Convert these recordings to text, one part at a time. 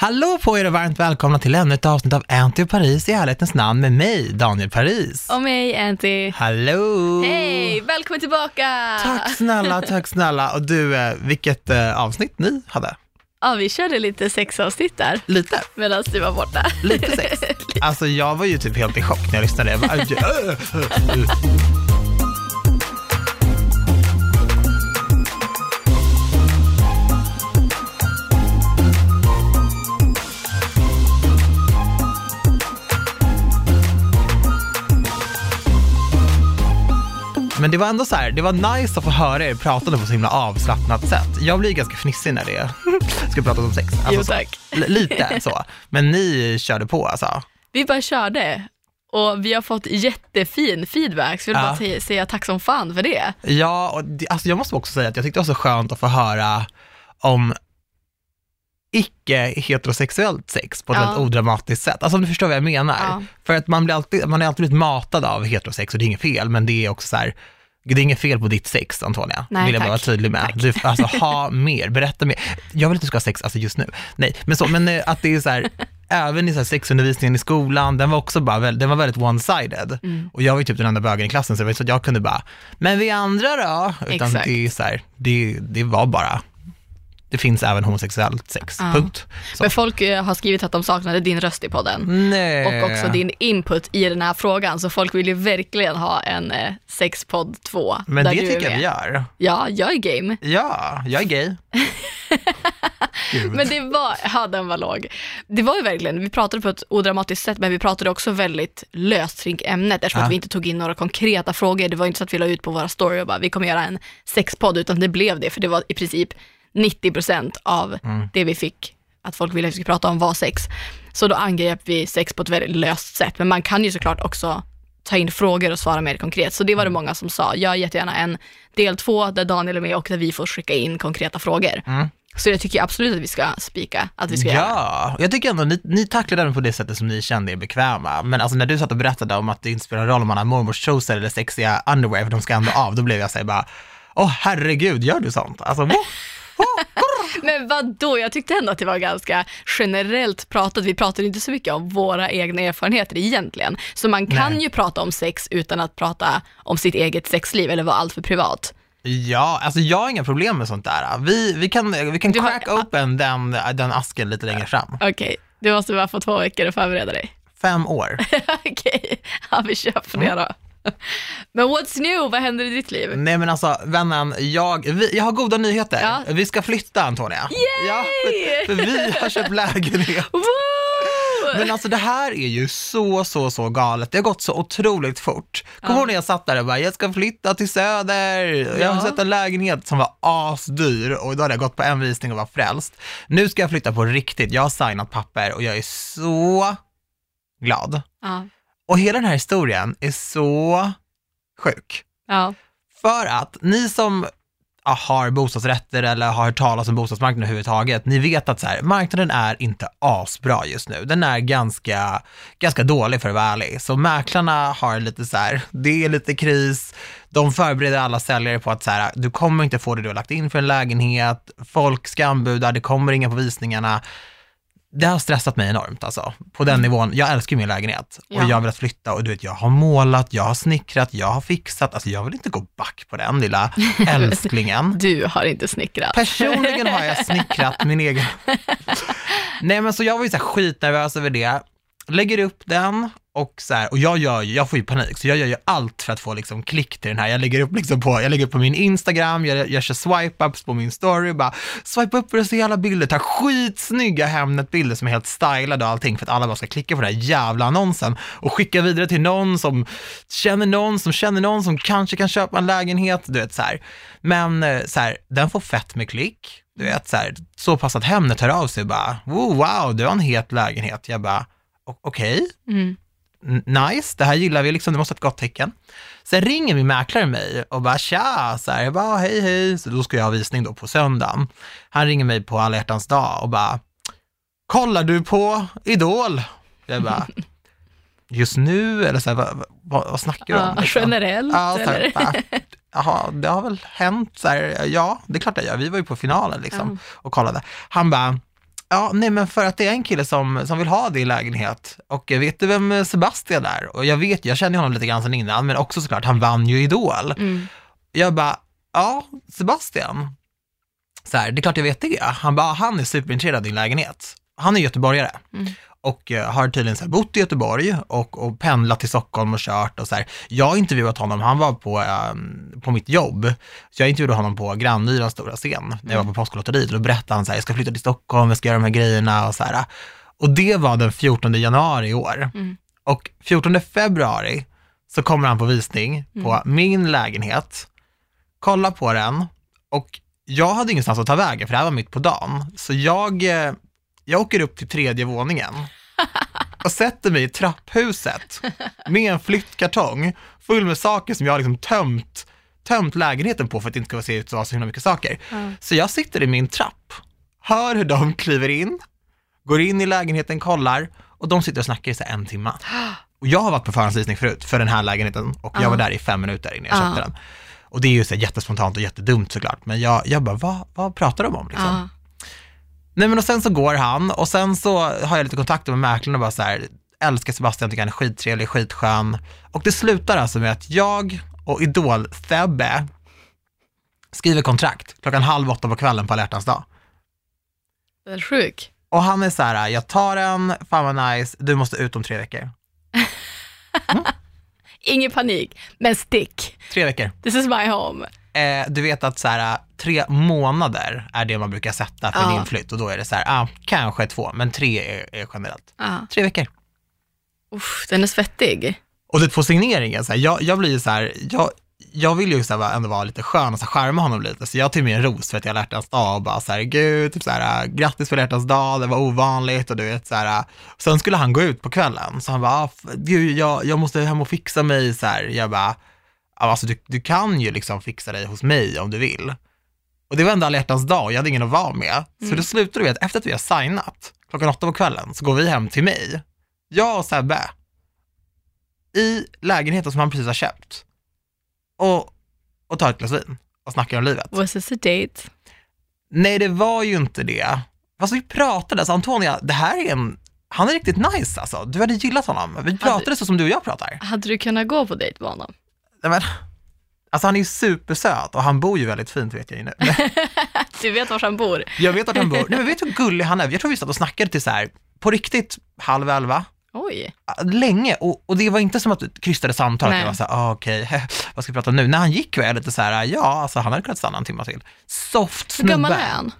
Hallå på er och varmt välkomna till ännu ett avsnitt av Anty och Paris i ärlighetens namn med mig, Daniel Paris. Och mig, Anty. Hallå! Hej, välkommen tillbaka! Tack snälla, tack snälla. Och du, eh, vilket eh, avsnitt ni hade? Ja, vi körde lite sexavsnitt där Lite, medan du var borta. lite sex. Alltså jag var ju typ helt i chock när jag lyssnade. Jag bara, Men det var ändå så här, det var nice att få höra er prata på så himla avslappnat sätt. Jag blir ganska fnissig när det ska prata om sex. Alltså Jo, tack. Lite så. Men ni körde på alltså. Vi bara körde och vi har fått jättefin feedback, så jag vill Ja. bara säga, säga tack som fan för det. Ja, och det, alltså jag måste också säga att jag tyckte det var så skönt att få höra om icke heterosexuellt sex på ett Ja. väldigt odramatiskt sätt. Alltså om du förstår vad jag menar. Ja. För att man blir alltid, man är alltid blivit matad av heterosex och det är inget fel, men det är också så här, det är inget fel på ditt sex, Antonia. Nej, vill jag bara vara tack. tydlig med. Tack. Du, alltså ha mer, berätta mer. Jag vill inte att du ska ha sex, alltså just nu. Nej, men så, men eh, att det är så här, även i så här sexundervisningen i skolan, den var också bara den var väldigt one-sided. Mm. Och jag var ju typ den enda bögen i klassen, så det var så att jag kunde bara, men vi andra då? Utan Exakt. det är så här, det, det var bara, det finns även homosexuellt sex, Ja. punkt. Så. Men folk eh, har skrivit att de saknade din röst i podden. Nej. Och också din input i den här frågan, så folk vill ju verkligen ha en eh, sexpodd 2. Men det tycker jag vi gör. Ja, jag är game. Ja, jag är gay. Men det var, ja den var låg. Det var ju verkligen, vi pratade på ett odramatiskt sätt, men vi pratade också väldigt löst kring ämnet, eftersom Ja. att vi inte tog in några konkreta frågor. Det var inte så att vi la ut på våra story och bara, vi kommer göra en sexpodd, utan det blev det, för det var i princip 90% av Mm. det vi fick att folk ville att vi skulle prata om var sex. Så då angrep vi sex på ett väldigt löst sätt, men man kan ju såklart också ta in frågor och svara mer konkret. Så det var det många som sa, gör jättegärna en del två där Daniel är med och där vi får skicka in konkreta frågor. Mm. Så jag tycker absolut att vi ska spika att vi ska göra. Ja, jag tycker ändå ni, ni tacklade den på det sättet som ni kände er bekväma. Men alltså när du satt och berättade om att det inte spelar roll om man har mormors trosor eller sexiga underwear för de ska ändå av, då blev jag såhär bara, åh herregud, gör du sånt? Alltså, Men vad då? Jag tyckte ändå att det var ganska generellt pratat. Vi pratade inte så mycket om våra egna erfarenheter egentligen. Så man kan Nej. ju prata om sex utan att prata om sitt eget sexliv eller vara alltför privat. ja, alltså jag har inga problem med sånt där. Vi, vi kan, vi kan Du har- crack open den, den asken lite längre fram. Okej, du måste bara få två veckor att förbereda dig. Fem år. Okej, ja, vi kör på det då. Men what's new? Vad händer i ditt liv? Nej men alltså vännen, jag, vi, jag har goda nyheter. Ja. Vi ska flytta Antonia. Ja, för, för vi har köpt lägenhet. Men alltså det här är ju så, så, så galet. Det har gått så otroligt fort. Kommer du ihåg när jag satt där och bara, jag ska flytta till Söder. Jag har Ja. sett en lägenhet som var asdyr och då hade jag gått på en visning och var frälst. Nu ska jag flytta på riktigt. Jag har signat papper och jag är så glad. Ja, Och hela den här historien är så sjuk. ja, För att ni som ja, har bostadsrätter eller har hört talas om bostadsmarknaden överhuvudtaget, ni vet att så här, marknaden är inte asbra just nu. Den är ganska, ganska dålig för att vara ärlig. Så mäklarna har lite så här, det är lite kris, de förbereder alla säljare på att så här, du kommer inte få det du har lagt in för en lägenhet, folk ska anbuda, det kommer inga på visningarna. Det har stressat mig enormt alltså, på den nivån. Jag älskar min lägenhet och Ja. jag har velat flytta och du vet, jag har målat, jag har snickrat, jag har fixat, alltså jag vill inte gå back på den lilla älsklingen. du har inte snickrat. Personligen har jag snickrat min egen. Nej men så jag var ju så här skitnervös över det. Lägger upp den och så här, och jag gör ju, jag får ju panik, så jag gör ju allt för att få liksom klick till den här. Jag lägger upp liksom på, jag lägger upp på min Instagram, jag, jag kör swipe-ups på min story, bara swipe upp för att se alla bilder, ta skitsnygga Hemnet-bilder som är helt stylade och allting för att alla bara ska klicka på den här jävla annonsen och skicka vidare till någon som känner någon som känner någon som kanske kan köpa en lägenhet, du vet så här. Men eh, så här, den får fett med klick, du vet så här, så pass att Hemnet hör av sig och bara, wow, du har en het lägenhet. Jag bara, okej, okej, Mm. Nice, det här gillar vi liksom, det måste vara ett gott tecken. Sen ringer min mäklare mig och bara tja, så här, jag bara hej hej, så då ska jag ha visning då på söndagen. Han ringer mig på alla hjärtans dag och bara, kollar du på Idol? Jag bara, just nu eller så här, vad, vad, vad snackar du om? Ja, liksom? generellt Ja, så här, bara, Jaha, det har väl hänt så här, ja, det är klart jag gör. Vi var ju på finalen liksom Ja. och kollade. Han bara, Ja, nej men för att det är en kille som, som vill ha din lägenhet. Och vet du vem Sebastian är? Och jag vet, jag känner honom lite grann sedan innan, men också såklart, han vann ju Idol. Mm. Jag bara, ja, Sebastian. Så här, det är klart jag vet det. Han bara, han är superintresserad av din lägenhet. Han är göteborgare. Mm. Och eh, har tydligen så här, bott i Göteborg och, och pendlat till Stockholm och kört och så här. Jag har intervjuat honom, han var på, eh, på mitt jobb. Så jag intervjuade honom på Grannyrans stora scen, när jag var på Påsklotteriet. Och då berättade han så här, jag ska flytta till Stockholm, jag ska göra de här grejerna och så här. Och det var den 14 januari i år. Mm. Och 14 februari så kommer han på visning på Mm. min lägenhet, kolla på den och jag hade ingenstans att ta vägen för det här var mitt på dagen. Så jag, eh, jag åker upp till tredje våningen och sätter mig i trapphuset med en flyttkartong full med saker som jag har liksom tömt, tömt lägenheten på för att det inte ska se ut att vara så himla mycket saker. Ja. Så jag sitter i min trapp, hör hur de kliver in, går in i lägenheten, kollar och de sitter och snackar i så en timme. Och jag har varit på förhandsvisning förut för den här lägenheten och jag Ja. var där i fem minuter innan jag Ja. köpte den. Och det är ju så jättespontant och jättedumt såklart, men jag, jag bara, vad, vad pratar de om liksom? Nej men och sen så går han och sen så har jag lite kontakter med mäklaren och bara så här, älskar Sebastian, tycker han är skittrevlig, skitskön. Och det slutar alltså med att jag och Idol-Febbe skriver kontrakt klockan halv åtta på kvällen på alla dag. Den är sjuk. Och han är så här, jag tar den, fan vad nice, du måste ut om tre veckor. Ingen panik, men stick. Tre veckor. This is my home. Eh, du vet att så här, tre månader är det man brukar sätta för Ja. din flytt och då är det så här, ah, kanske två, men tre är, är generellt. Ja. Tre veckor. Uff, den är svettig. Och det på signeringen, så här, jag, jag blir så här, jag, jag vill ju så här, vara- ändå vara lite skön och så charma honom lite, så jag tog med en ros för att jag har hjärtans dag och bara så här, gud, typ så här, grattis för hjärtans dag, det var ovanligt och du vet så här. Sen skulle han gå ut på kvällen, så han bara, ah, gud, jag, jag måste hem och fixa mig så här. Jag bara, "Ja, alltså du, du kan ju liksom fixa dig hos mig om du vill. Och det var ändå alla hjärtans dag och jag hade ingen att vara med. Så Mm. det slutade med att efter att vi har signat, klockan åtta på kvällen, så går vi hem till mig. Jag och Sebbe, i lägenheten som han precis har köpt. Och, och tar ett glas vin och snackar om livet. Was this a date? Nej, det var ju inte det. Fast vi pratade, så Antonia, det här är en, han är riktigt nice alltså. Du hade gillat honom. Vi pratade så som du och jag pratar. Hade du kunnat gå på dejt med honom? Nej, men, alltså han är ju supersöt och han bor ju väldigt fint vet jag ju nu. Du vet var han bor? Jag vet att han bor, nej men vet du hur gullig han är? Jag tror vi satt och snackade till så här, på riktigt, halv elva, Oj. länge och, och det var inte som att du krystade samtalet, jag var så här, ah, okej, vad ska vi prata om nu? När han gick var jag lite så här, ja, alltså han hade kunnat stanna en timme till. Soft Hur gammal snubbe. är han?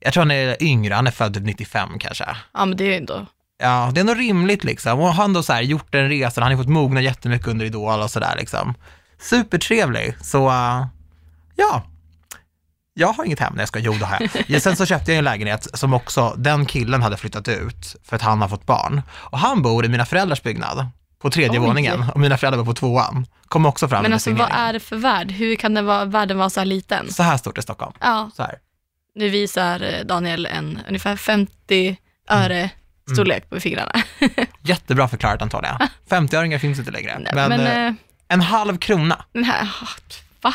Jag tror han är yngre, han är född typ 95 kanske. Ja, men det är ju ändå... Ja, det är nog rimligt liksom. Och han då så här gjort en resa, han har fått mogna jättemycket under Idol och sådär liksom. Supertrevlig, så uh, ja. Jag har inget hem, nej jag ska, jo det har jag. Ja, Sen så köpte jag en lägenhet som också, den killen hade flyttat ut för att han har fått barn. Och han bor i mina föräldrars byggnad, på tredje Oj. våningen, och mina föräldrar bor på tvåan. Kom också fram Men alltså vad är det för värld? Hur kan den vara, världen vara så här liten? Så här stort i Stockholm, Ja, så här. nu visar eh, Daniel en ungefär 50 öre storlek på fingrarna. Jättebra förklarat Antonija. 50-öringar finns inte längre. Nej, Men, men eh, eh, en halv krona, här, ah, va?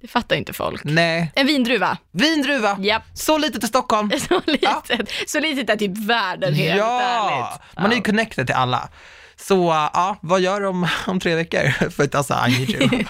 Det fattar inte folk. nej. En vindruva. Vindruva, Japp. så lite till Stockholm. Så litet, så litet är typ världen helt ja, ärligt. man är ju connected till alla. Så ja, vad gör du om, om tre veckor? För att alltså, I need you.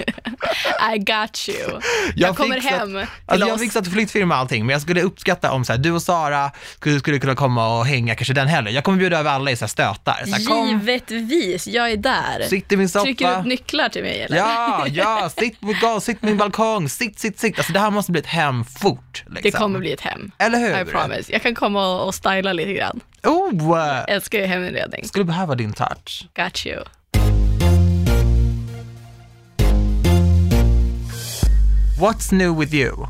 I got you. Jag, kommer fixat- hem till Alltså, jag har fixat flyttfirma och allting, men jag skulle uppskatta om så här, du och Sara skulle, skulle kunna komma och hänga kanske den helgen. Jag kommer bjuda över alla i så här, stötar. Så här, kom, Givetvis, jag är där. sitt i min Trycker soffa. upp nycklar till mig eller? Ja, ja, sitt på golv, sitt på min balkong, sitt, sitt, sitt. Alltså det här måste bli ett hem fort. Liksom. Det kommer bli ett hem. Eller hur? I promise. Jag kan komma och styla lite grann. Oh, uh, Älskar ju heminredning. skulle behöva din touch. Got you. What's new with you?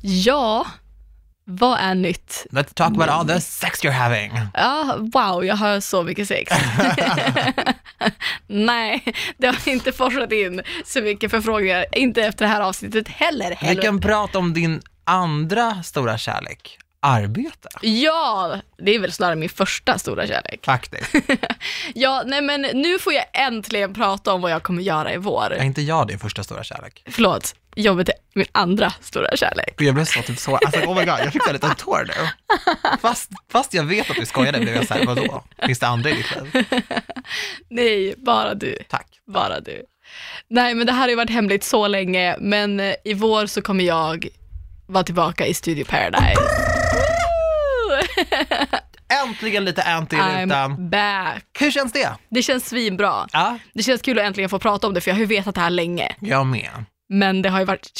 Ja, vad är nytt? Let's talk about all the sex you're having. Ja, wow, jag har så mycket sex. Nej, det har inte forsat in så mycket förfrågningar. Inte efter det här avsnittet heller. Vi heller. kan prata om din andra stora kärlek, arbete. Ja, det är väl snarare min första stora kärlek. Faktiskt. Ja, nej men nu får jag äntligen prata om vad jag kommer göra i vår. Är inte jag din första stora kärlek? Förlåt, jobbet är min andra stora kärlek. Gud, jag blev så typ så, alltså oh my god, jag fick en liten tår nu. Fast, fast jag vet att du skojade blev jag såhär, vadå? Finns det andra i ditt liv? Nej, bara du. Tack. Bara du. Nej, men det här har ju varit hemligt så länge, men eh, i vår så kommer jag vara tillbaka i Studio Paradise. Äntligen lite anti i rutan. Back. Hur känns det? Det känns svinbra. Ja, Det känns kul att äntligen få prata om det, för jag har ju vetat det här länge. jag med. Men det har ju varit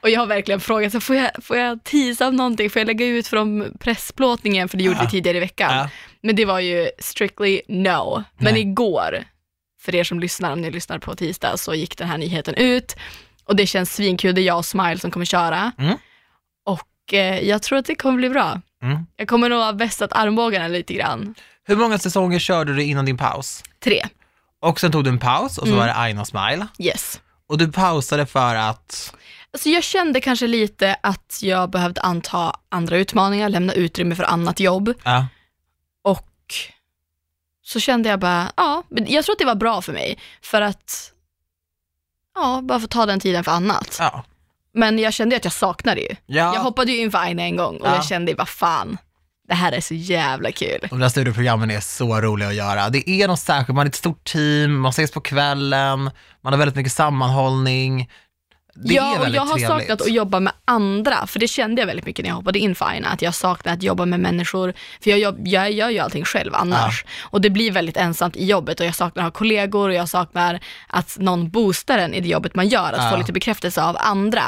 och jag har verkligen frågat, så får jag, får jag teasa om någonting? Får jag lägga ut från pressplåtningen? För det gjorde Ja. vi tidigare i veckan. Ja. Men det var ju strictly no. Men Nej. igår, för er som lyssnar, om ni lyssnar på tisdag, så gick den här nyheten ut. Och det känns svinkul, det är jag och Smile som kommer köra. Mm. Och eh, jag tror att det kommer bli bra. Mm. Jag kommer nog ha vässat armbågarna lite grann. Hur många säsonger körde du innan din paus? Tre, Och sen tog du en paus och så Mm. var det Aina Smile. yes. Och du pausade för att, Alltså jag kände kanske lite att jag behövde anta andra utmaningar, lämna utrymme för annat jobb. ja, Och så kände jag bara, ja, men jag tror att det var bra för mig. För att, ja, bara få ta den tiden för annat. ja. Men jag kände att jag saknade ju. ja. Jag hoppade ju in för Aina en gång och Ja. jag kände, vad fan, det här är så jävla kul. De där studioprogrammen är så roliga att göra. Det är något särskilt, man är ett stort team, man ses på kvällen, man har väldigt mycket sammanhållning. Det ja, och jag har trevligt. saknat att jobba med andra, för det kände jag väldigt mycket när jag hoppade in för Aina, att jag saknar att jobba med människor, för jag, jobb, jag gör ju allting själv annars. Och det blir väldigt ensamt i jobbet och jag saknar att ha kollegor och jag saknar att någon boostar en i det jobbet man gör, att Ja. få lite bekräftelse av andra,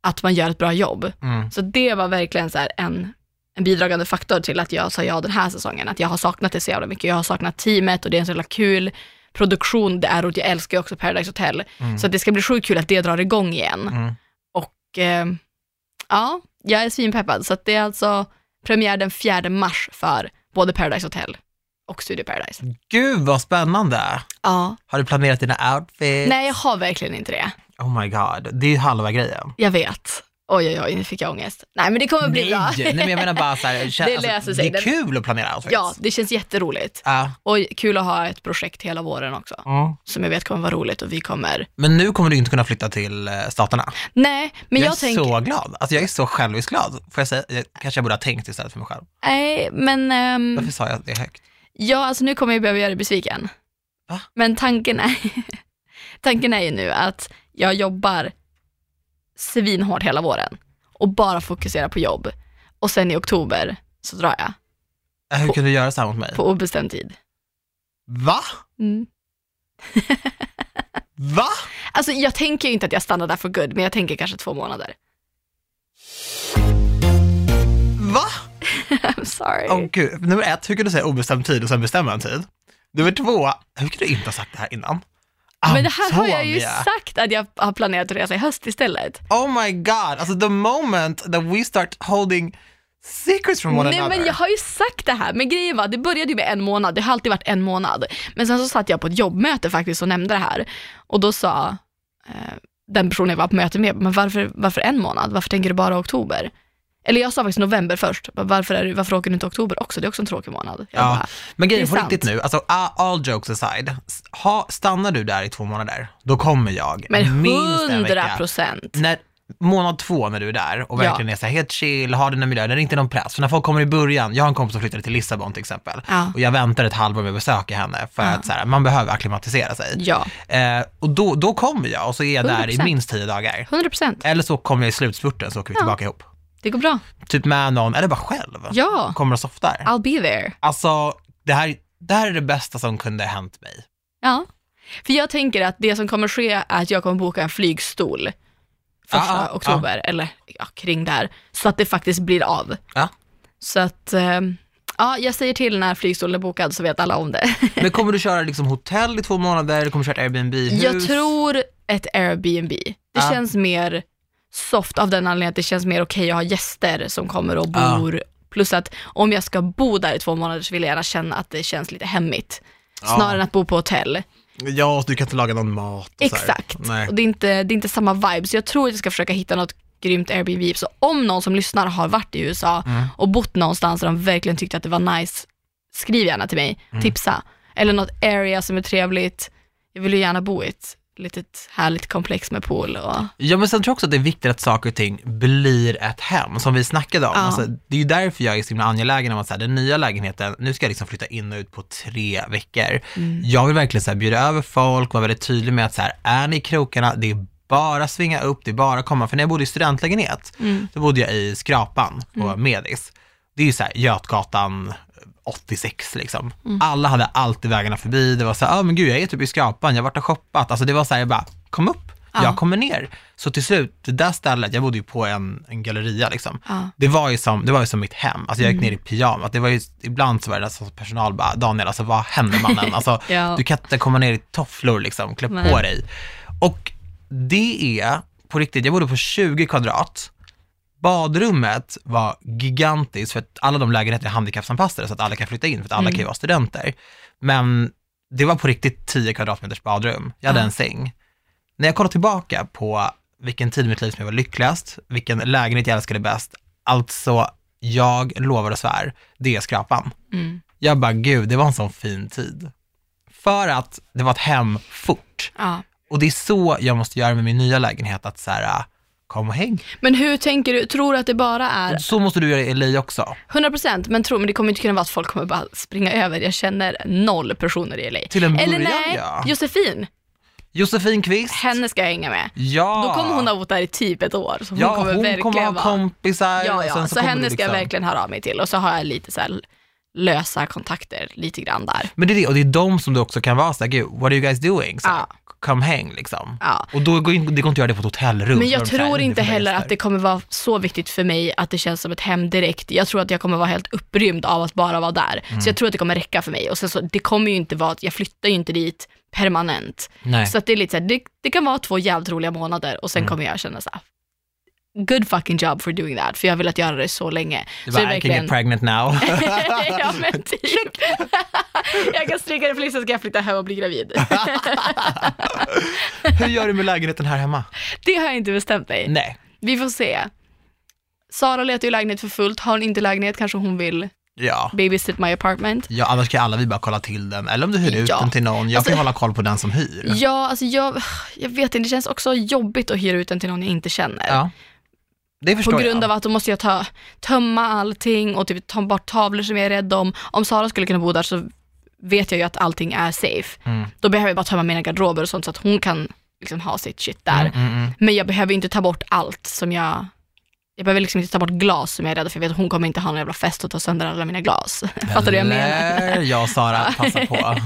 att man gör ett bra jobb. Mm. Så det var verkligen så en, en bidragande faktor till att jag sa ja den här säsongen, att jag har saknat det så jävla mycket. Jag har saknat teamet och det är en så jävla kul produktion det är och jag älskar ju också Paradise Hotel. Så att det ska bli sjukt kul att det drar igång igen. Mm. Och eh, ja, jag är svinpeppad. Så det är alltså premiär den 4 mars för både Paradise Hotel och Studio Paradise. Gud vad spännande! Ja. Har du planerat dina outfits? Nej, jag har verkligen inte det. Oh my god, det är ju halva grejen. Jag vet. Oj, oj, oj, nu fick jag ångest. Nej, men det kommer bli Nej, bra. nej men jag menar bara så här, Det löser sig. Det är kul att planera outfits. Ja, det känns jätteroligt. Ja. Och kul att ha ett projekt hela våren också. Mm. Som jag vet kommer vara roligt och vi kommer... Men nu kommer du inte kunna flytta till eh, Staterna. Nej, men jag, jag, är tänker... så glad. Alltså jag är så själviskt glad. Får jag säga, jag, kanske jag borde ha tänkt istället för mig själv. Nej, men... ehm, Varför sa jag det högt? Ja, alltså nu kommer jag behöva göra dig besviken. Va? Men tanken är, tanken är ju nu att jag jobbar svinhårt hela våren och bara fokuserar på jobb. Och sen i oktober så drar jag Äh, Hur kunde du göra så här mot mig? på obestämd tid. Va? Mm. Va? Alltså jag tänker ju inte att jag stannar där för good, men jag tänker kanske två månader. Va? I'm sorry. Åh gud. Nummer ett, hur kan du säga obestämd tid och sen bestämma en tid? Nummer två, hur kan du inte ha sagt det här innan? Men det här har jag ju sagt att jag har planerat att resa i höst istället. Oh my god, alltså the moment that we start holding secrets from one Nej another. men jag har ju sagt det här, men grejen var, det började ju med en månad, det har alltid varit en månad. Men sen så satt jag på ett jobbmöte faktiskt och nämnde det här. Och då sa eh, den personen jag var på möte med, men varför, varför en månad? Varför tänker du bara oktober? Eller jag sa faktiskt november först, varför, är, varför åker du inte oktober också? Det är också en tråkig månad. Jag Ja, bara, men grejen på riktigt nu, alltså all jokes aside, ha, stannar du där i två månader, då kommer jag men minst en hundra vecka. procent. När, månad två när du är där och Ja. verkligen är så här helt chill, har dina miljöer, det inte är någon press. För när folk kommer i början, jag har en kompis som flyttade till Lissabon till exempel, Ja. och jag väntar ett halvår med att besöka henne för Ja. att så här, man behöver akklimatisera sig. Ja, Eh, och då, då kommer jag och så är jag där i 100%. minst tio dagar. 100 procent. Eller så kommer jag i slutspurten så åker vi Ja. tillbaka ihop. Det går bra. Typ med någon, eller bara själv. Ja, Kommer och softar. I'll be there. Alltså, det här, det här är det bästa som kunde hänt mig. Ja, för jag tänker att det som kommer ske är att jag kommer boka en flygstol första Ja, ja, oktober, eller ja, kring där, så att det faktiskt blir av. Så att, eh, ja, jag säger till när flygstolen är bokad så vet alla om det. Men kommer du köra liksom hotell i två månader? Kommer du köra Airbnb-hus? Jag tror ett Airbnb. Det känns mer soft av den anledningen att det känns mer okej att ha gäster som kommer och Ja. bor. Plus att om jag ska bo där i två månader så vill jag gärna känna att det känns lite hemmigt. Snarare än att bo på hotell. Ja, du kan inte laga någon mat och. Exakt. Och det är, inte, det är inte samma vibe, så jag tror att jag ska försöka hitta något grymt Airbnb. Så om någon som lyssnar har varit i USA Mm. och bott någonstans där de verkligen tyckte att det var nice, skriv gärna till mig, Mm. tipsa. Eller något area som är trevligt. Jag vill ju gärna bo i ett litet härligt komplex med pool och Ja, men sen tror jag också att det är viktigt att saker och ting blir ett hem, som vi snackade om. Ja. Alltså, det är ju därför jag är så himla angelägen om att så här, den nya lägenheten, nu ska jag liksom flytta in och ut på tre veckor. Mm. Jag vill verkligen så här, bjuda över folk, vara väldigt tydlig med att så här, är ni i krokarna, det är bara svinga upp, det är bara komma. För när jag bodde i studentlägenhet, Mm. då bodde jag i Skrapan på Medis. Det är ju så här Götgatan 86 liksom. Mm. Alla hade alltid vägarna förbi, det var så här, ah, men gud jag är typ i Skrapan, jag har varit och shoppat. Alltså det var så här, jag bara, kom upp, Ja. jag kommer ner. Så till slut, det där stället, jag bodde ju på en, en galleria liksom. ja. Det var, ju som, det var ju som mitt hem. Alltså jag gick Mm. ner i pyjamas. Det var ju, ibland så var det så personal bara, Daniel, alltså vad händer mannen? Alltså, Ja. du kan inte komma ner i tofflor liksom, klä på dig. Och det är på riktigt, jag bodde på 20 kvadrat. Badrummet var gigantiskt för att alla de lägenheterna är handikappsanpassade så att alla kan flytta in för att alla Mm. kan ju vara studenter. Men det var på riktigt 10 kvadratmeters badrum. Jag hade Ja. en säng. När jag kollar tillbaka på vilken tid i mitt liv som jag var lyckligast, vilken lägenhet jag älskade bäst, alltså jag lovar och svär, det är skrapan. Mm. Jag bara, gud, det var en sån fin tid. För att det var ett hem fort. ja. Och det är så jag måste göra med min nya lägenhet, att så här, kom och häng. Men hur tänker du, tror du att det bara är så måste du göra i LA också. 100% men tro men det kommer inte kunna vara att folk kommer bara springa över. Jag känner noll personer i LA. Till en Eller början, nej, ja. Josefin, Josefin Kvist. henne ska jag hänga med. Ja. Då kommer hon ha bott där i typ ett år. Så hon ja, kommer hon verkligen kommer ha vara... kompisar. Ja, ja. Så, kommer henne det ska jag liksom- verkligen höra av mig till och så har jag lite så här lösa kontakter lite grann där. Men det är det, och det är de som du också kan vara såhär, gud, what are you guys doing? Så, Ja. Kom häng liksom. Ja. Och då går det går inte att göra det på ett hotellrum. Men jag tror "Nu inte heller gäster." att det kommer vara så viktigt för mig att det känns som ett hem direkt. Jag tror att jag kommer vara helt upprymd av att bara vara där. Mm. Så jag tror att det kommer räcka för mig. Och sen så, det kommer ju inte vara, jag flyttar ju inte dit permanent. Nej. Så att det är lite så här, det, det kan vara två jävligt roliga månader och sen Mm. kommer jag känna så här, good fucking job for doing that, för jag har velat göra det så länge. Du så bara, det I can get pregnant now. ja men typ. jag kan stryka det så ska jag flytta hem och bli gravid. Hur gör du med lägenheten här hemma? det har jag inte bestämt mig. Nej. Vi får se. Sara letar ju lägenhet för fullt. Har hon inte lägenhet kanske hon vill Ja. babysit my apartment. Ja, annars kan alla vi bara kolla till den. Eller om du hyr ut Ja. den till någon. Jag Alltså- kan hålla koll på den som hyr. Ja, alltså jag, jag vet inte, det känns också jobbigt att hyra ut den till någon jag inte känner. Ja. Det förstår På grund jag. av att då måste jag ta, tömma allting och typ ta bort tavlor som jag är rädd om. Om Sara skulle kunna bo där så vet jag ju att allting är safe. Mm. Då behöver jag bara tömma mina garderober och sånt så att hon kan liksom ha sitt shit där. Mm, mm, mm. Men jag behöver inte ta bort allt som jag jag behöver liksom inte ta bort glas som jag är rädd för. Jag vet att hon kommer inte ha någon jävla fest och ta sönder alla mina glas. Fattar du vad jag menar? Jag Sara passar på.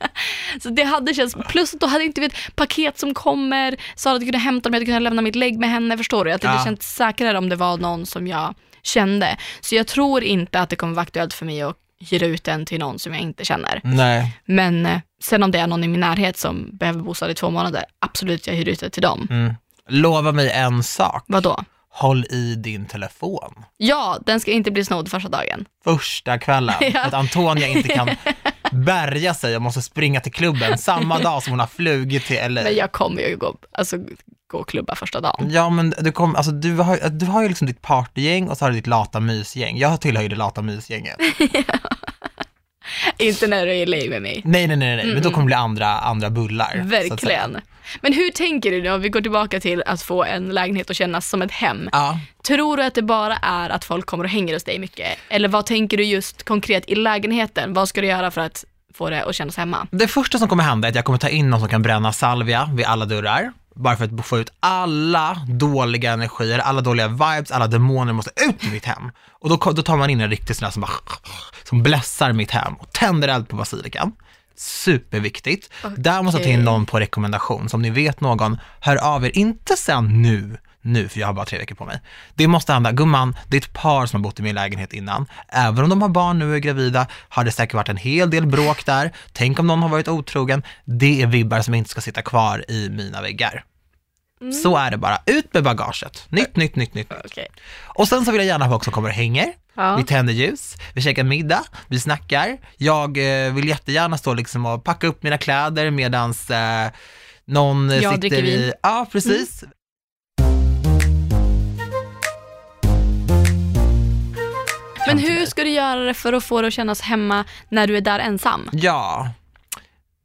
Så det hade känts, plus att då hade jag inte vet, paket som kommer, Sara hade kunnat hämta dem, jag hade kunnat lämna mitt lägg med henne, förstår du? Att det Ja. hade känts säkrare om det var någon som jag kände. Så jag tror inte att det kommer vara aktuellt för mig att hyra ut den till någon som jag inte känner. Nej. Men eh, sen om det är någon i min närhet som behöver bostad i två månader, absolut jag hyr ut det till dem. Mm. Lova mig en sak. Vadå? Håll i din telefon. Ja, den ska inte bli snodd första dagen. Första kvällen. Ja. Att Antonia inte kan bärga sig och måste springa till klubben samma dag som hon har flugit till LA. Men jag kommer ju gå, alltså, gå och klubba första dagen. Ja men du, kom, alltså, du, har, du har ju liksom ditt partygäng och så har du ditt lata mysgäng. Jag tillhör ju det lata mysgänget. inte när du är i LA med mig. Nej nej nej, nej. men då kommer det bli andra, andra bullar. Verkligen. Men hur tänker du nu, om vi går tillbaka till att få en lägenhet att kännas som ett hem. Ja. Tror du att det bara är att folk kommer och hänger hos dig mycket? Eller vad tänker du just konkret i lägenheten? Vad ska du göra för att få det att kännas hemma? Det första som kommer hända är att jag kommer ta in någon som kan bränna salvia vid alla dörrar. Bara för att få ut alla dåliga energier, alla dåliga vibes, alla demoner måste ut ur mitt hem. Och då, då tar man in en riktig sån här som bara, som blässar mitt hem och tänder eld på basilikan. Superviktigt. Där måste jag ta in någon på rekommendation. Så om ni vet någon, hör av er. Inte sen nu, nu, för jag har bara tre veckor på mig. Det måste hända. Gumman, det är ett par som har bott i min lägenhet innan. Även om de har barn nu och är gravida, har det säkert varit en hel del bråk där. Tänk om någon har varit otrogen. Det är vibbar som inte ska sitta kvar i mina väggar. Så är det bara. Ut med bagaget. Nytt, nytt, nytt, nytt. Okej. Och sen så vill jag gärna ha folk som kommer och hänger. Ja. Vi tänder ljus, vi käkar middag, vi snackar. Jag eh, vill jättegärna stå liksom och packa upp mina kläder medans eh, någon Jag sitter dricker i... vin. Ja, precis. Men hur ska du göra det för att få det att kännas hemma när du är där ensam? Ja,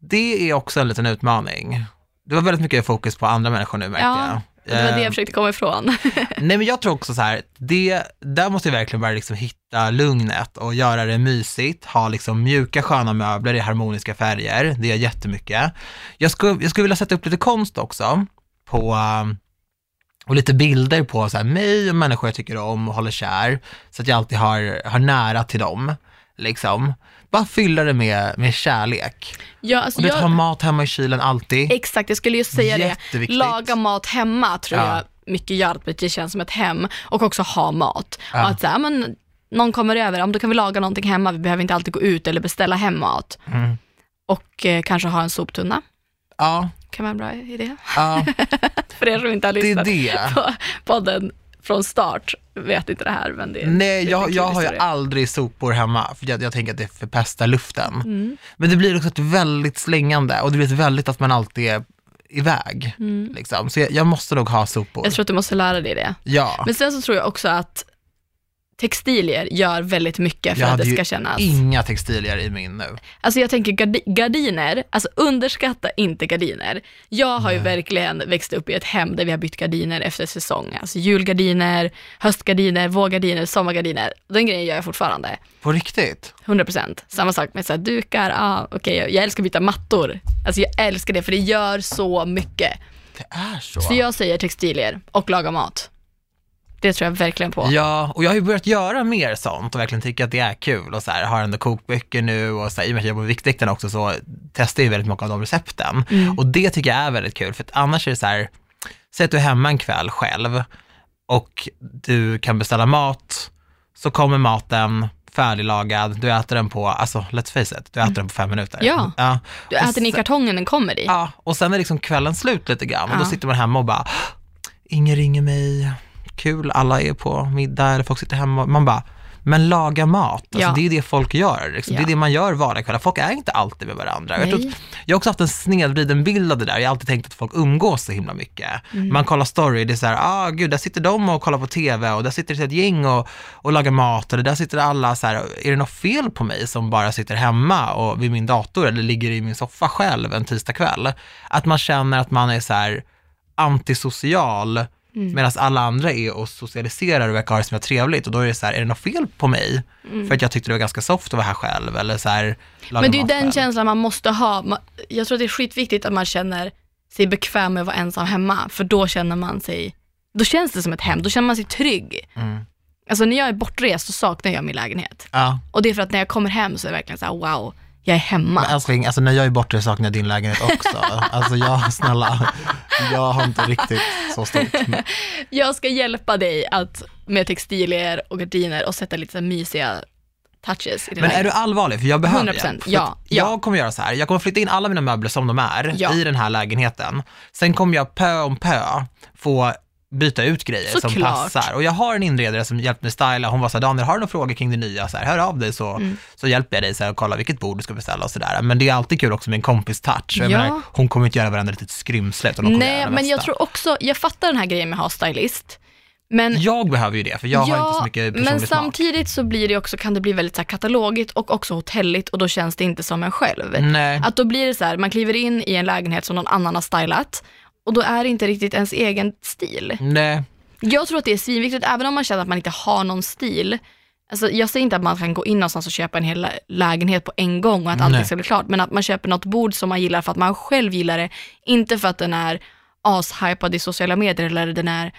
det är också en liten utmaning. det var väldigt mycket fokus på andra människor nu märkte Ja, jag. Det var det jag försökte komma ifrån. Nej men jag tror också så här, det, där måste jag verkligen bara liksom hitta lugnet och göra det mysigt, ha liksom mjuka sköna möbler i harmoniska färger, det gör jättemycket. Jag skulle, jag skulle vilja sätta upp lite konst också på, och lite bilder på så här, mig och människor jag tycker om och håller kär, så att jag alltid har, har nära till dem. Liksom. Bara fylla det med, med kärlek. ja, alltså Och det jag, ha mat hemma i kylen alltid. Exakt, jag skulle ju säga det. Laga mat hemma tror Ja. jag mycket gör att det känns som ett hem och också ha mat. Ja. Att så här, men, någon kommer över, ja, då kan vi laga någonting hemma, vi behöver inte alltid gå ut eller beställa hem mat. Mm. Och eh, kanske ha en soptunna, Ja, kan vara en bra idé. ja, För er som inte har det är lyssnat det. på podden från start vet inte det här, men det är Nej, jag, jag har ju aldrig sopor hemma, för jag, jag tänker att det förpestar luften. Mm. Men det blir också ett väldigt slängande och det blir ett väldigt att man alltid är iväg. Mm. Liksom. Så jag, jag måste nog ha sopor. Jag tror att du måste lära dig det. Ja, Men sen så tror jag också att textilier gör väldigt mycket för Jag att hade det ju ska kännas. inga textilier i min nu. Alltså jag tänker gardi- gardiner, alltså underskatta inte gardiner. Jag har ju verkligen växt upp i ett hem där vi har bytt gardiner efter säsong. Alltså julgardiner, höstgardiner, vårgardiner, sommargardiner. Den grejen gör jag fortfarande. På riktigt? 100%. Samma sak med så här, dukar, ah, okej, jag- jag älskar att byta mattor. Alltså jag älskar det för det gör så mycket. Det är så. Så jag säger textilier och laga mat. Det tror jag verkligen på. Ja, och jag har ju börjat göra mer sånt och verkligen tycka att det är kul och så här, har ändå kokböcker nu och så här, i och med att jag jobbar med Viktväktarna också så testar jag väldigt mycket av de recepten. Mm. Och det tycker jag är väldigt kul, för att annars är det så här, säg att du är hemma en kväll själv och du kan beställa mat, så kommer maten färdiglagad, du äter den på, alltså let's face it, du äter den på fem minuter. Mm. Ja. ja. Du äter den i kartongen den kommer i. Ja, och sen är liksom kvällen slut lite grann och då Ja. sitter man hemma och bara, ingen ringer mig, kul, alla är på middag eller folk sitter hemma. Man bara, men laga mat, alltså, Ja. det är det folk gör. Liksom. Det Ja. är det man gör vardagskvällar. Folk är inte alltid med varandra. Jag, tror jag har också haft en snedvriden bild av det där. Jag har alltid tänkt att folk umgås så himla mycket. Mm. Man kollar story, det är så här, ah gud, där sitter de och kollar på TV och där sitter det ett gäng och, och lagar mat och där sitter alla så här, är det något fel på mig som bara sitter hemma och vid min dator eller ligger i min soffa själv en tisdagkväll? Att man känner att man är så här antisocial Mm. medan alla andra är och socialiserar och verkar ha det som är trevligt och då är det så här, är det något fel på mig? För att jag tyckte det var ganska soft att vara här själv eller så här, Mm. Men det är ju den själv. känslan man måste ha. Jag tror att det är skitviktigt att man känner sig bekväm med att vara ensam hemma, för då känner man sig, då känns det som ett hem, då känner man sig trygg. Mm. Alltså när jag är bortrest så saknar jag min lägenhet. Ja, Och det är för att när jag kommer hem så är det verkligen så här: wow, jag är hemma. men älskling, alltså när jag är borta saknar jag din lägenhet också. alltså jag, snälla, jag har inte riktigt så stort. Jag ska hjälpa dig att, med textilier och gardiner och sätta lite mysiga touches i din Men är du allvarlig? För jag behöver 100%, det. Ja, ja. Jag kommer göra så här, jag kommer flytta in alla mina möbler som de är Ja. i den här lägenheten. Sen kommer jag pö om pö få byta ut grejer som Såklart. passar. Och jag har en inredare som hjälpt mig styla. Hon var så här, Daniel, har du några frågor kring det nya? Så här, hör av dig så, Mm. så hjälper jag dig så här, och kolla vilket bord du ska beställa och sådär. Men det är alltid kul också med en kompis touch. Ja. menar, hon kommer inte göra varandra litet skrymsle, utan hon Nej, men jag tror också, jag fattar den här grejen med att ha stylist, men Jag behöver ju det, för jag har inte så mycket personlig men smak. samtidigt så blir det också, kan det bli väldigt så här katalogigt och också hotelligt och då känns det inte som en själv. Nej. Att då blir det så här, man kliver in i en lägenhet som någon annan har stylat och då är det inte riktigt ens egen stil. Nej. Jag tror att det är svinviktigt, även om man känner att man inte har någon stil. Alltså, jag säger inte att man kan gå in någonstans och köpa en hel lä- lägenhet på en gång och att allting ska bli klart, men att man köper något bord som man gillar för att man själv gillar det, inte för att den är ashypad i sociala medier eller den är,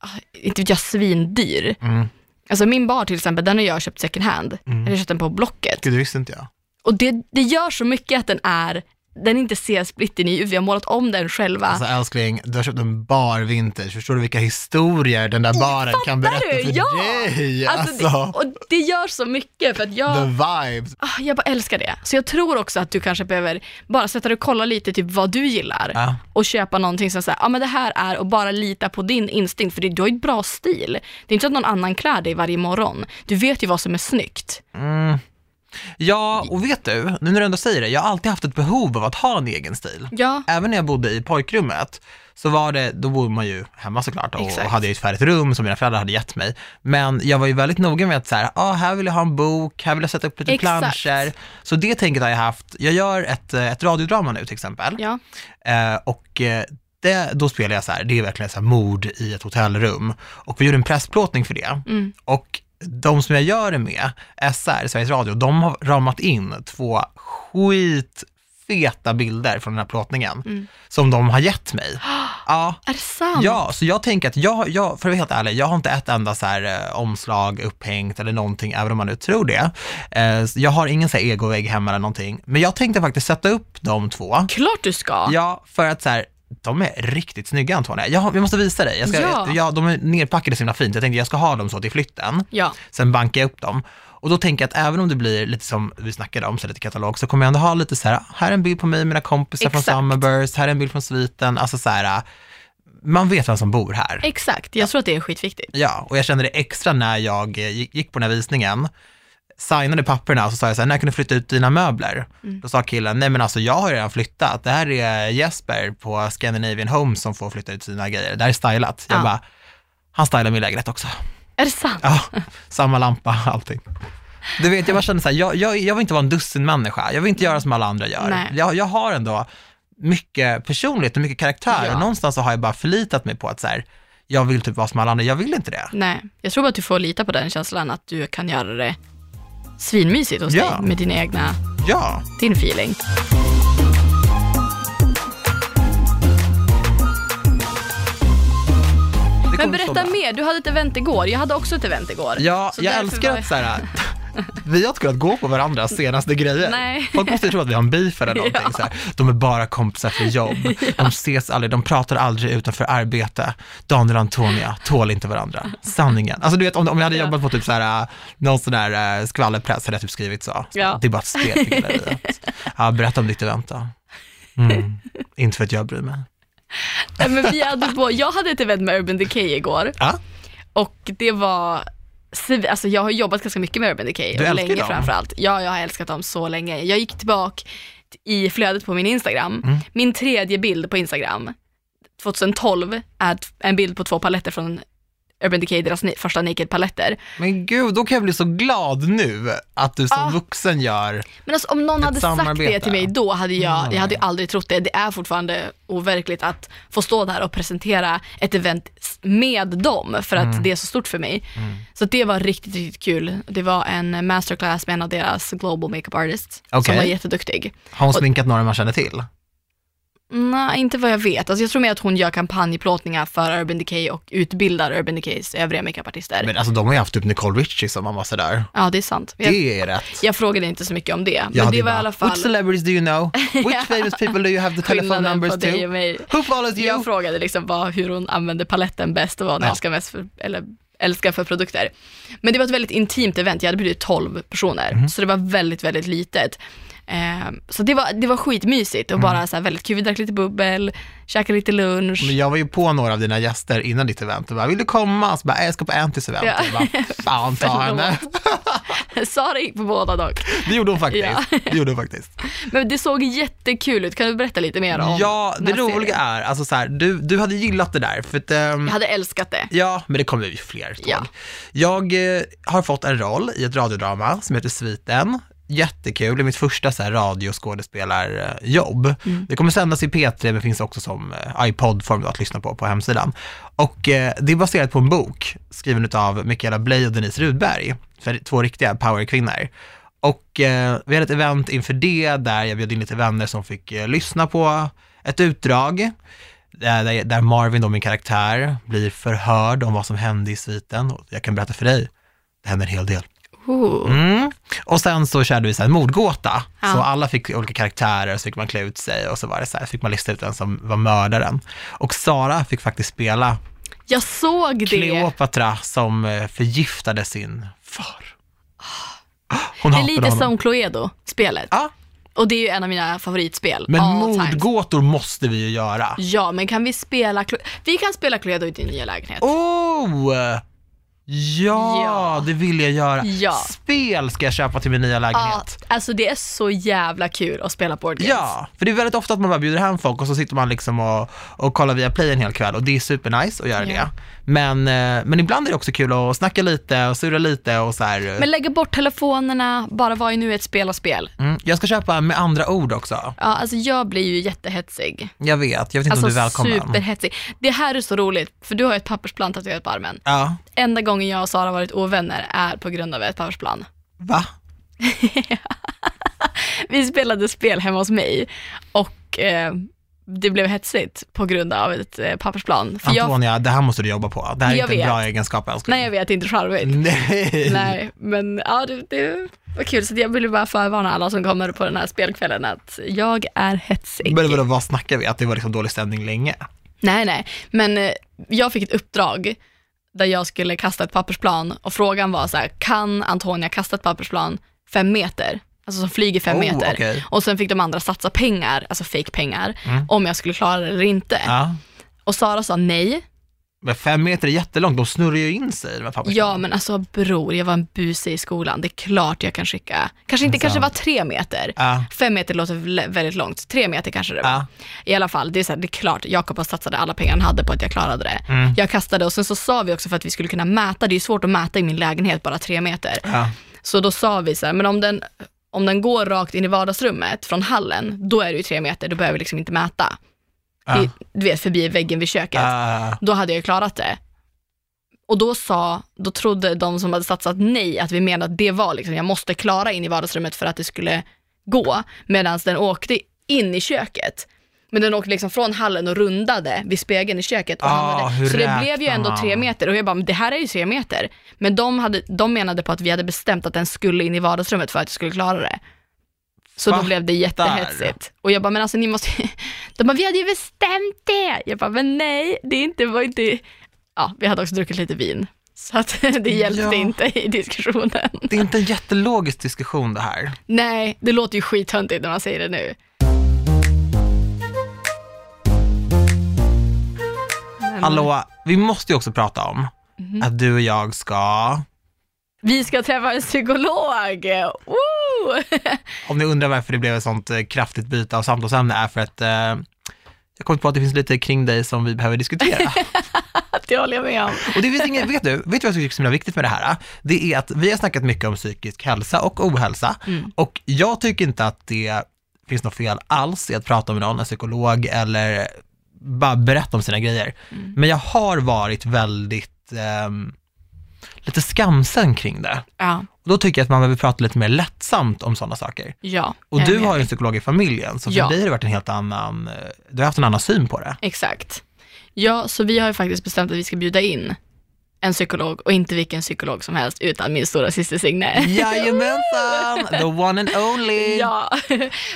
ah, inte vet jag, svindyr. Mm. Alltså min bar till exempel, den har jag köpt second hand. Mm. Jag köpte den på Blocket. Gud, det visste inte jag. Och det, det gör så mycket att den är, den inte ser splitten i, vi har målat om den själva. Alltså älskling, du har köpt en bar vintage. Förstår du vilka historier den där baren kan berätta du? för Ja! dig? Alltså, Alltså, det, och det gör så mycket för att jag, the vibes. ah, jag bara älskar det. Så jag tror också att du kanske behöver bara sätta dig och kolla lite typ vad du gillar Ja. och köpa någonting som säger, ja men det här är och bara lita på din instinkt för det- du har ju ett bra stil. Det är inte så att någon annan klär dig varje morgon. Du vet ju vad som är snyggt. Mm. Ja, och vet du, nu när du ändå säger det, jag har alltid haft ett behov av att ha en egen stil. Ja, Även när jag bodde i pojkrummet, så var det, då bodde man ju hemma såklart och, Exakt. och hade ju ett färdigt rum som mina föräldrar hade gett mig. Men jag var ju väldigt noga med att så här, ah, här vill jag ha en bok, här vill jag sätta upp lite Exakt. planscher. Så det tänket har jag haft. Jag gör ett, ett radiodrama nu till exempel. ja. Eh, och eh, det, då spelar jag så här, det är verkligen så här mord i ett hotellrum. Och vi gjorde en pressplåtning för det. Mm. Och de som jag gör det med, SR, Sveriges Radio, de har ramat in två skitfeta bilder från den här plåtningen Mm. som de har gett mig. Ja, Är det sant? ja, så jag tänker att jag, jag, för att vara helt ärlig, jag har inte ett enda så här eh, omslag upphängt eller någonting, även om man nu tror det. Eh, jag har ingen så här egovägg hemma eller någonting. Men jag tänkte faktiskt sätta upp de två. Klart du ska. Ja, för att så här, de är riktigt snygga Antonija. Jag, har- jag måste visa dig. Jag ska, Ja. ja. de är nerpackade så himla fint. Jag tänkte jag ska ha dem så till flytten. Ja. Sen bankar jag upp dem. Och då tänker jag att även om det blir lite som vi snackade om, så lite katalog, så kommer jag ändå ha lite så här, här är en bild på mig och mina kompisar Exakt. från Summerburst, här är en bild från sviten, alltså så här, man vet vem som bor här. Exakt, jag tror att det är skitviktigt. Ja, och jag kände det extra när jag eh, gick på den här visningen, signade papperna och så sa jag så här, när kan du flytta ut dina möbler? Mm. Då sa killen, nej men alltså jag har redan flyttat, det här är Jesper på Scandinavian Homes som får flytta ut sina grejer, det här är stylat. Jag Ja. bara, han stylar min lägenhet också. Är det sant? Ja, samma lampa, allting. Du vet, jag bara kände så här, jag, jag, jag vill inte vara en dussinmänniska, jag vill inte göra som alla andra gör. Jag, jag har ändå mycket personlighet och mycket karaktär Ja. och någonstans så har jag bara förlitat mig på att så här, jag vill typ vara som alla andra, jag vill inte det. Nej, jag tror bara att du får lita på den känslan att du kan göra det svinmysigt hos Ja. dig med dina egna, Ja, din feeling. Men berätta mer, du hade ett event igår, jag hade också ett event igår. Ja, jag älskar var- att så här, vi har inte kunnat gå på varandras senaste grejer. Nej. Folk måste ju tro att vi har en beef eller någonting. Ja. Så här. De är bara kompisar för jobb. De ses aldrig, de pratar aldrig utanför arbete. Daniel och Antonia tål inte varandra. Sanningen. Alltså du vet, om, om jag hade Ja. jobbat på typ så här, äh, någon sån där äh, skvallerpress hade jag typ skrivit så. Ja. Det är bara ett spel för galleriet. Ja, berätta om ditt event då. Mm. Inte för att jag bryr mig. Nej, Men vi hade på, jag hade ett event med Urban Decay igår Ja, och det var Alltså jag har jobbat ganska mycket med Urban Decay Du och länge dem. framförallt. Ja, jag har älskat dem så länge. Jag gick tillbaka i flödet på min Instagram. Mm. Min tredje bild på Instagram, 2012, är en bild på två paletter från Urban Decay, deras första Naked-paletter. men gud, då kan jag bli så glad nu att du som Ah. vuxen gör Men alltså, om någon hade sagt samarbete. det till mig då, hade jag, Mm. jag hade aldrig trott det. Det är fortfarande overkligt att få stå där och presentera ett event med dem, för att Mm. det är så stort för mig. Så det var riktigt, riktigt kul. Det var en masterclass med en av deras global makeup artists, som Okej. var jätteduktig. Har hon sminkat några man känner till? Nej, inte vad jag vet. Alltså, jag tror mer att hon gör kampanjplåtningar för Urban Decay och utbildar Urban Decays övriga makeupartister. Men alltså de har ju haft typ Nicole Richie som ambassadör. Ja, det är sant. Jag, Det är rätt. jag frågade inte så mycket om det, men hade det var i bara, alla fall Which celebrities do you know? Which famous people do you have the telephone numbers to? Who follows you? Jag frågade liksom vad, hur hon använde paletten bäst och vad hon Ja. älskar mest för, eller älskar för produkter. Men det var ett väldigt intimt event, jag hade bjudit 12 personer, Mhm. så det var väldigt, väldigt litet. Eh, så det var, det var skitmysigt och bara så här väldigt kul, vi drack lite bubbel, käkade lite lunch. Men jag var ju på några av dina gäster innan ditt event och bara, vill du komma? Så bara, "Nej, jag ska på Antys event. Ja. Jag bara, fan ta henne. Sara gick på båda dock. Det gjorde hon faktiskt. Ja. Det gjorde hon faktiskt. Men det såg jättekul ut, kan du berätta lite mer om Ja, det roliga serien? är, alltså så här, du, du hade gillat det där, för att, ehm, Jag hade älskat det. Ja, men det kommer ju fler tåg. Ja. Jag eh, har fått en roll i ett radiodrama som heter Sviten. Jättekul, det är mitt första så här, radioskådespelarjobb. Mm. Det kommer sändas i P3, men finns också som eh, iPod-form att lyssna på på hemsidan. Och eh, det är baserat på en bok skriven av Mikaela Bley och Denise Rudberg, för två riktiga powerkvinnor. Och eh, vi hade ett event inför det, där jag bjöd in lite vänner som fick eh, lyssna på ett utdrag, där, där Marvin, då min karaktär, blir förhörd om vad som hände i sviten. Och jag kan berätta för dig, det hände en hel del. Mm. Och sen så körde vi så en mordgåta, Ja. så alla fick olika karaktärer, så fick man klä ut sig och så var det så här, fick man lista ut den som var mördaren. Och Sara fick faktiskt spela Jag såg det. Kleopatra som eh, förgiftade sin far. Hon Det är lite honom. som Cluedo, spelet. Ja, Och det är ju en av mina favoritspel. men mordgåtor måste vi ju göra. Ja, men kan vi spela Vi kan spela Cluedo i din nya lägenhet. Oh! Ja, Ja. det vill jag göra. Ja. Spel ska jag köpa till min nya Ja, lägenhet. alltså det är så jävla kul att spela board games. Ja, för det är väldigt ofta att man bara bjuder hem folk och så sitter man liksom och, och kollar via play en hel kväll och det är supernice att göra Ja. det. Men, eh, men ibland är det också kul att snacka lite och surra lite och så här. Men lägga bort telefonerna, bara vara i nuet, spela spel. Mm, jag ska köpa med andra ord också. Ja, alltså jag blir ju jättehetsig. Jag vet, jag vet inte Alltså om du är välkommen. superhetsig. Det här är så roligt, för du har ju ett pappersplan tatuerat på armen. Ja, Enda gången jag och Sara varit ovänner är på grund av ett pappersplan. va? Vi spelade spel hemma hos mig och eh, det blev hetsigt på grund av ett eh, pappersplan. För jag, Antonia, det här måste du jobba på. Det här är Jag inte en bra vet. egenskap älskling. nej jag vet, inte charmigt. Nej. Nej, men ja, det, det var kul. Så jag ville bara förvarna alla som kommer på den här spelkvällen att jag är hetsig. Men vadå, vad snackar vi? Att det var liksom dålig stämning länge? Nej, nej, men eh, jag fick ett uppdrag där jag skulle kasta ett pappersplan och frågan var så här, kan Antonia kasta ett pappersplan fem meter? Alltså som flyger fem Oh, meter. okej. Och sen fick de andra satsa pengar, alltså fake pengar, Mm. om jag skulle klara det eller inte. Ja. Och Sara sa nej. Men fem meter är jättelångt, de snurrar ju in sig. Ja, men alltså bror, jag var en buse i skolan. Det är klart jag kan skicka. Kanske inte, kanske var tre meter. Ja. Fem meter låter väl- väldigt långt. Tre meter kanske det var. Ja. I alla fall, det är, så här, det är klart, Jakob satsade alla pengar han hade på att jag klarade det. Mm. Jag kastade och sen så sa vi också för att vi skulle kunna mäta, det är ju svårt att mäta i min lägenhet, bara tre meter. Så då sa vi så här, men om den, om den går rakt in i vardagsrummet från hallen, då är det ju tre meter, då behöver vi liksom inte mäta. Ja. Det, du vet, förbi väggen vid köket. Ja. Då hade jag ju klarat det. Och då sa, då trodde de som hade satsat nej att vi menade att det var liksom, jag måste klara in i vardagsrummet för att det skulle gå, medan den åkte in i köket. Men den åkte liksom från hallen och rundade vid spegeln i köket. Och Ah, hamnade, så det blev ju ändå man? tre meter och jag bara, men det här är ju tre meter. Men de, hade, de menade på att vi hade bestämt att den skulle in i vardagsrummet för att jag skulle klara det. Så då Fattar. blev det jättehetsigt. Och jag bara, men alltså ni måste, de bara, vi hade ju bestämt det. Jag bara, men nej, det är inte, var inte, ja, vi hade också druckit lite vin. Så att det hjälpte Ja. inte i diskussionen. Det är inte en jättelogisk diskussion det här. Nej, det låter ju skithöntigt när man säger det nu. Hallå, vi måste ju också prata om Mhm. att du och jag ska, Vi ska träffa en psykolog! Woo! om ni undrar varför det blev ett sånt eh, kraftigt byte av samtalsämne är för att eh, jag kom på att det finns lite kring dig som vi behöver diskutera. Det håller jag med om. Och det finns inget, vet du, vet du vad jag tycker är så himla viktigt med det här? Det är att vi har snackat mycket om psykisk hälsa och ohälsa Mm. och jag tycker inte att det finns något fel alls i att prata med någon, en psykolog eller bara berätta om sina grejer. Mm. Men jag har varit väldigt, ehm, lite skamsen kring det. Ja, Och då tycker jag att man behöver prata lite mer lättsamt om sådana saker. ja. Och du har ju en psykolog i familjen, så för Ja. dig har det varit en helt annan, eh, du har haft en annan syn på det. Exakt. Ja, så vi har ju faktiskt bestämt att vi ska bjuda in en psykolog och inte vilken psykolog som helst utan min stora syster Signe. Jajamensan, the one and only. Ja,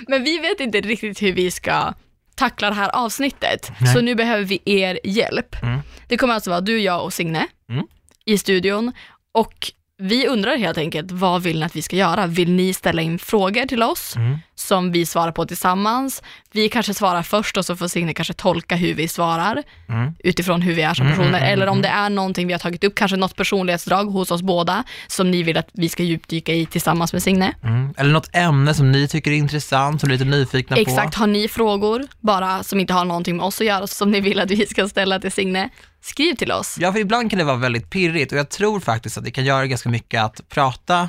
men vi vet inte riktigt hur vi ska tackla det här avsnittet. Nej. Så nu behöver vi er hjälp. Mm. Det kommer alltså vara du, jag och Signe Mm. i studion och vi undrar helt enkelt, vad vill ni att vi ska göra? Vill ni ställa in frågor till oss Mm. Som vi svarar på tillsammans? Vi kanske svarar först och så får Signe kanske tolka hur vi svarar Mm. utifrån hur vi är som Mm, personer. mm, mm, Eller om mm. det är någonting vi har tagit upp, kanske något personlighetsdrag hos oss båda som ni vill att vi ska djupdyka i tillsammans med Signe. Mm. Eller något ämne som ni tycker är intressant, som ni är lite nyfikna Exakt, på. har ni frågor bara som inte har någonting med oss att göra som ni vill att vi ska ställa till Signe, skriv till oss. Ja, för ibland kan det vara väldigt pirrigt och jag tror faktiskt att det kan göra ganska mycket att prata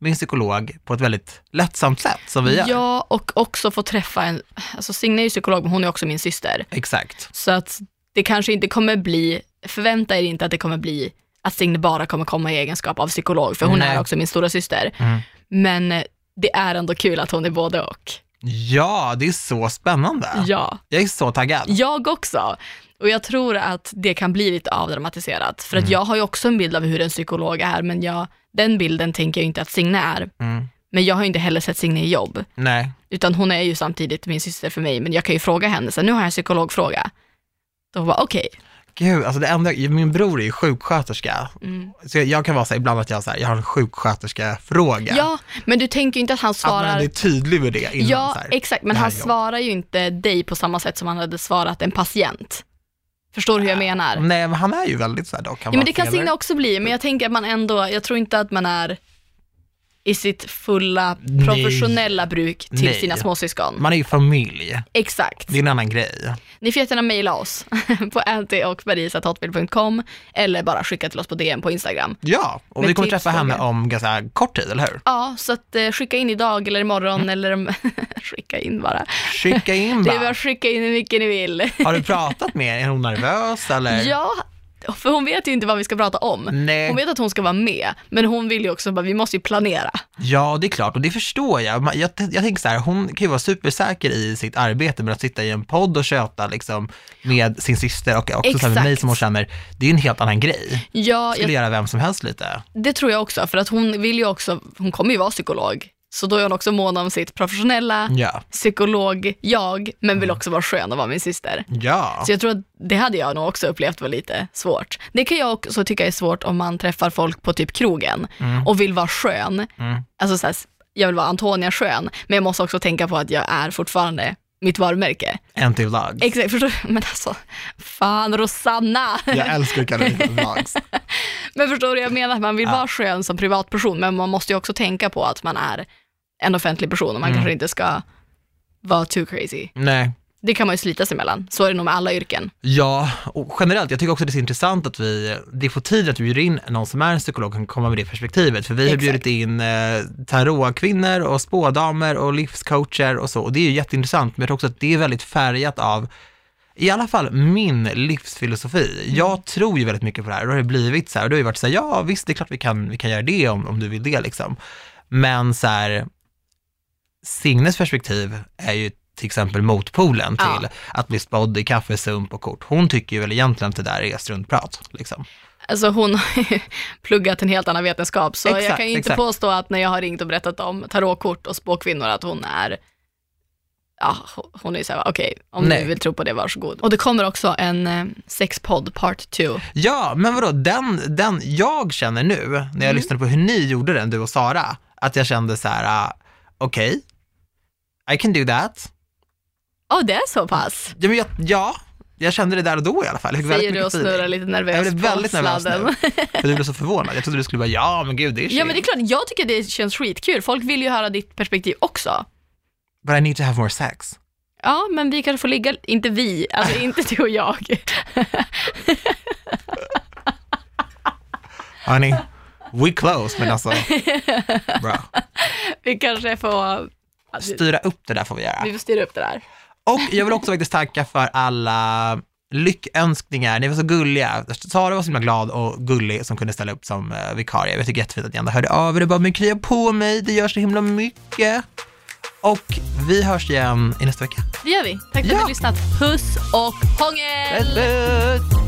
en psykolog på ett väldigt lättsamt sätt, som vi gör. Ja, och också få träffa en, alltså Signe är ju psykolog men hon är också min syster. Exakt. Så att det kanske inte kommer bli, förvänta er inte att det kommer bli att Signe bara kommer komma i egenskap av psykolog, för hon Nej. är också min stora syster. Mm. Men det är ändå kul att hon är både och. Ja, det är så spännande. Ja, Jag är så taggad. jag också. Och jag tror att det kan bli lite avdramatiserat. För att jag har ju också en bild av hur en psykolog är, men jag, den bilden tänker jag inte att Signe är. Mm. Men jag har ju inte heller sett Signe i jobb, Nej. utan hon är ju samtidigt min syster för mig, men jag kan ju fråga henne, så nu har jag en psykologfråga. Då bara okej, Gud, alltså det enda, min bror är ju sjuksköterska. Mm. Så jag, jag kan vara så här, ibland att jag, så här, jag har en sjuksköterska-fråga. ja, men du tänker ju inte att han Att man svarar, är tydlig med det innan. ja så här. exakt, men här han jobb. svarar ju inte dig på samma sätt som han hade svarat en patient. Förstår du hur jag menar? Nej, men han är ju väldigt såhär dock. Han Ja, men det kan. Signe också bli, men jag tänker att man ändå, jag tror inte att man är i sitt fulla Nej. professionella bruk till Nej. sina småsyskon. Man är ju familj. Exakt. Det är en annan grej. Ni får jättegärna mejla oss på antiochmarisatotmail.com eller bara skicka till oss på DM på Instagram. Ja, och Med vi kommer träffa henne om ganska kort tid, eller hur? Ja, så att eh, skicka in idag eller imorgon Mm. eller skicka in bara. Skicka in Det är bara bara. att skicka in hur mycket ni vill. Har du pratat med henne? Är hon nervös eller? Ja, för hon vet ju inte vad vi ska prata om. Nej. Hon vet att hon ska vara med, men hon vill ju också bara, vi måste ju planera. Ja, det är klart och det förstår jag. Man- Jag, jag tänker så här, hon kan ju vara supersäker i sitt arbete med att sitta i en podd och köta liksom med sin syster och också så här med mig Exakt. som hon känner. Det är ju en helt annan grej. Ja, Skulle jag, göra vem som helst lite. det tror jag också, för att hon vill ju också, hon kommer ju vara psykolog, så då är hon också mån om sitt professionella Ja. psykolog-jag, men Mm. vill också vara skön och vara min syster. Ja. Så jag tror att det hade jag nog också upplevt var lite svårt. Det kan jag också tycka är svårt om man träffar folk på typ krogen och vill vara skön. Mm. Alltså så här, jag vill vara Antonia skön, men jag måste också tänka på att jag är fortfarande mitt varumärke. Vlogg. Exakt, förstår du? Men alltså, fan Rosanna! Jag älskar att kalla för vlogs. Men förstår du, jag menar att man vill Ja. vara skön som privatperson, men man måste ju också tänka på att man är en offentlig person och man Mm. kanske inte ska vara too crazy. Nej. Det kan man ju slita sig emellan. Så är det nog med alla yrken. Ja, och generellt, jag tycker också det är så intressant att vi, det på tiden att vi bjuder in någon som är en psykolog och kan komma med det perspektivet. För vi har Exakt. bjudit in eh, tarotkvinnor och spådamer och livscoacher och så. Och det är ju jätteintressant, men jag tror också att det är väldigt färgat av i alla fall min livsfilosofi. Jag tror ju väldigt mycket på det här och då har det blivit så här, och då har det varit så här, ja visst det är klart vi kan, vi kan göra det om, om du vill det liksom. Men så här, Signes perspektiv är ju till exempel motpolen Ja. till att bli spådd i kaffesump och kort. Hon tycker ju väl egentligen att det där är struntprat. Liksom. Alltså hon har ju pluggat en helt annan vetenskap, så jag Exakt, kan ju inte exakt. påstå att när jag har ringt och berättat om tarotkort och spåkvinnor att hon är Ja, hon är ju såhär, okej, om Nej. du vill tro på det, varsågod. Och det kommer också en eh, sexpodd part 2. Ja, men vadå, den, den jag känner nu, när jag Mm. lyssnade på hur ni gjorde den, du och Sara, att jag kände så här, uh, okej, I can do that. Åh, det är så pass? Ja, men jag, ja, jag kände det där och då i alla fall. Jag fick Säger väldigt du och feeling. snurrar lite Jag nervöst blev på väldigt nervös sladden. nu, för du blev så förvånad. Jag trodde du skulle bara, ja men gud, det är Ja, men det är klart, jag tycker det känns skitkul. Folk vill ju höra ditt perspektiv också. But I need to have more sex. Ja, men vi kanske får ligga, inte vi, alltså inte du och jag. Honey, we close, men alltså, bra. Vi kanske får, Styra upp det där får vi göra. vi får styra upp det där. Och jag vill också faktiskt tacka för alla lyckönskningar. Ni var så gulliga. Sara var så himla glad och gullig som kunde ställa upp som uh, vikarie. Jag tycker jättefint att ni ändå hörde av er och bara, men krya på mig, det gör så himla mycket. Och vi hörs igen i nästa vecka. Det gör vi. Tack för att Ja. du har lyssnat. Puss och hångel! Puss, puss.